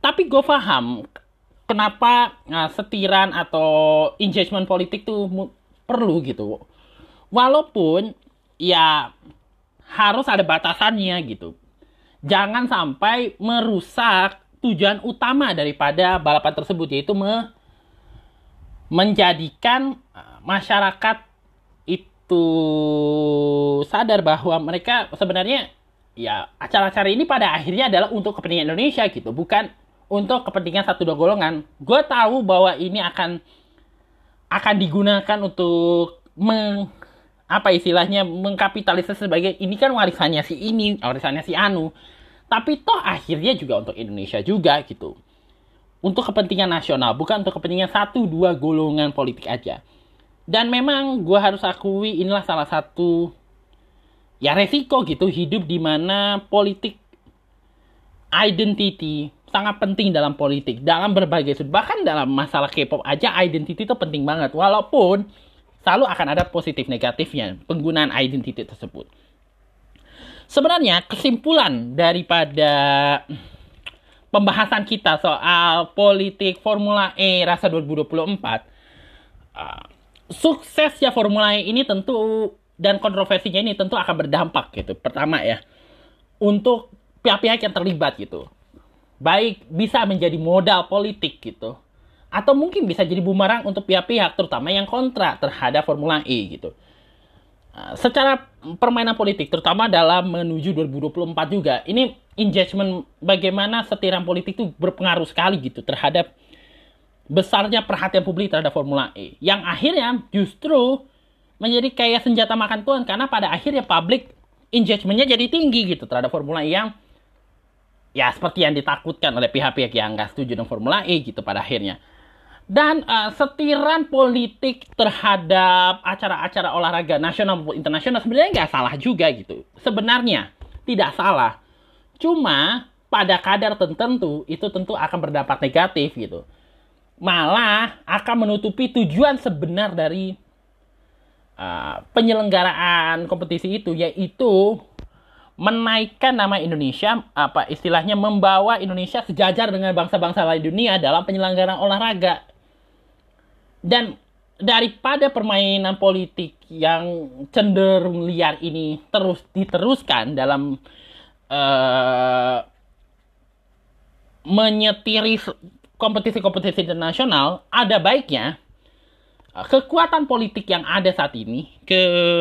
tapi gue paham kenapa nah, setiran atau engagement politik tuh perlu gitu. Walaupun ya harus ada batasannya gitu. Jangan sampai merusak tujuan utama daripada balapan tersebut yaitu me menjadikan eh, masyarakat itu sadar bahwa mereka sebenarnya ya acara-acara ini pada akhirnya adalah untuk kepentingan Indonesia gitu, bukan untuk kepentingan satu dua golongan. Gue tahu bahwa ini akan akan digunakan untuk meng, apa istilahnya mengkapitalisasi sebagai ini kan warisannya si ini, warisannya si Anu. Tapi toh akhirnya juga untuk Indonesia juga gitu. Untuk kepentingan nasional, bukan untuk kepentingan satu dua golongan politik aja. Dan memang gue harus akui inilah salah satu ya resiko gitu hidup di mana politik identity sangat penting dalam politik, dalam berbagai sudut. Bahkan dalam masalah K-pop aja identity itu penting banget. Walaupun selalu akan ada positif negatifnya penggunaan identity tersebut. Sebenarnya kesimpulan daripada pembahasan kita soal politik Formula E rasa 2024 uh, suksesnya Formula E ini tentu dan kontroversinya ini tentu akan berdampak gitu. Pertama ya, untuk pihak-pihak yang terlibat gitu. Baik bisa menjadi modal politik gitu. Atau mungkin bisa jadi bumerang untuk pihak-pihak terutama yang kontra terhadap Formula E gitu. Uh, secara permainan politik terutama dalam menuju 2024 juga ini engagement bagaimana setiran politik itu berpengaruh sekali gitu terhadap besarnya perhatian publik terhadap Formula E yang akhirnya justru menjadi kayak senjata makan tuan karena pada akhirnya publik engagementnya jadi tinggi gitu terhadap Formula E yang ya seperti yang ditakutkan oleh pihak-pihak yang nggak setuju dengan Formula E gitu pada akhirnya dan uh, setiran politik terhadap acara-acara olahraga nasional maupun internasional sebenarnya nggak salah juga gitu. Sebenarnya tidak salah. Cuma pada kadar tertentu itu tentu akan berdampak negatif gitu. Malah akan menutupi tujuan sebenar dari uh, penyelenggaraan kompetisi itu yaitu menaikkan nama Indonesia apa istilahnya membawa Indonesia sejajar dengan bangsa-bangsa lain dunia dalam penyelenggaraan olahraga. Dan daripada permainan politik yang cenderung liar ini terus diteruskan dalam uh, menyetiri kompetisi-kompetisi internasional, ada baiknya uh, kekuatan politik yang ada saat ini, ke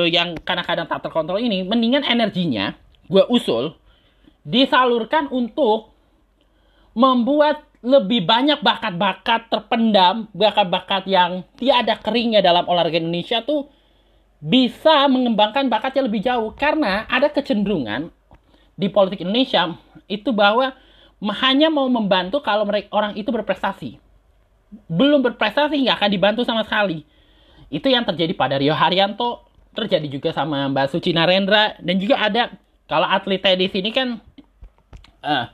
yang kadang-kadang tak terkontrol ini, mendingan energinya gue usul disalurkan untuk membuat lebih banyak bakat-bakat terpendam, bakat-bakat yang tiada keringnya dalam olahraga Indonesia tuh bisa mengembangkan bakatnya lebih jauh karena ada kecenderungan di politik Indonesia itu bahwa hanya mau membantu kalau mereka orang itu berprestasi. Belum berprestasi nggak akan dibantu sama sekali. Itu yang terjadi pada Rio Haryanto, terjadi juga sama Mbak Suci Narendra dan juga ada kalau atlet di sini kan uh,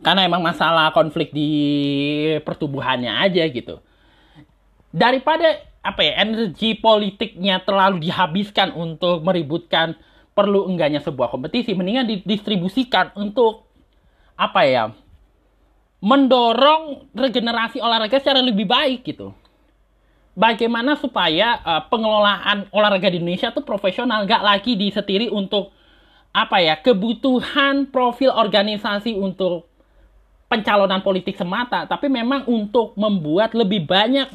karena emang masalah konflik di pertubuhannya aja gitu. Daripada apa ya energi politiknya terlalu dihabiskan untuk meributkan perlu enggaknya sebuah kompetisi mendingan didistribusikan untuk apa ya mendorong regenerasi olahraga secara lebih baik gitu. Bagaimana supaya uh, pengelolaan olahraga di Indonesia tuh profesional gak lagi disetiri untuk apa ya kebutuhan profil organisasi untuk pencalonan politik semata, tapi memang untuk membuat lebih banyak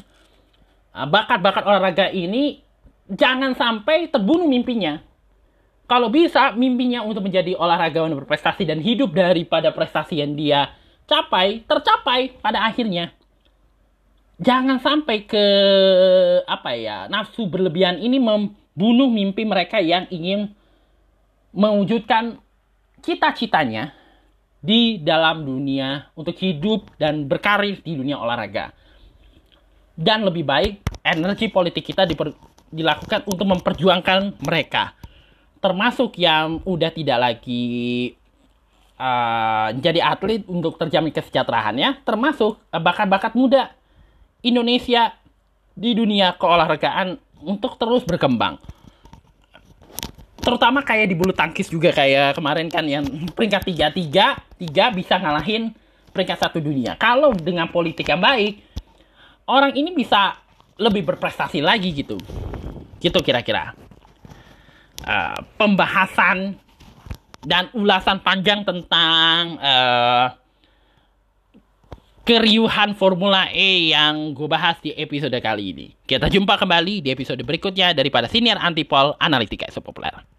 uh, bakat-bakat olahraga ini jangan sampai terbunuh mimpinya. Kalau bisa mimpinya untuk menjadi olahragawan berprestasi dan hidup daripada prestasi yang dia capai, tercapai pada akhirnya. Jangan sampai ke apa ya, nafsu berlebihan ini membunuh mimpi mereka yang ingin mewujudkan cita-citanya di dalam dunia untuk hidup dan berkarir di dunia olahraga. Dan lebih baik energi politik kita diper, dilakukan untuk memperjuangkan mereka. Termasuk yang udah tidak lagi uh, jadi atlet untuk terjamin kesejahteraannya, termasuk bakat-bakat muda Indonesia di dunia keolahragaan untuk terus berkembang terutama kayak di bulu tangkis juga kayak kemarin kan yang peringkat tiga tiga tiga bisa ngalahin peringkat satu dunia. Kalau dengan politik yang baik, orang ini bisa lebih berprestasi lagi gitu. Gitu kira-kira. Uh, pembahasan dan ulasan panjang tentang uh, keriuhan Formula E yang gue bahas di episode kali ini. Kita jumpa kembali di episode berikutnya daripada Senior Antipol Analitika Populer.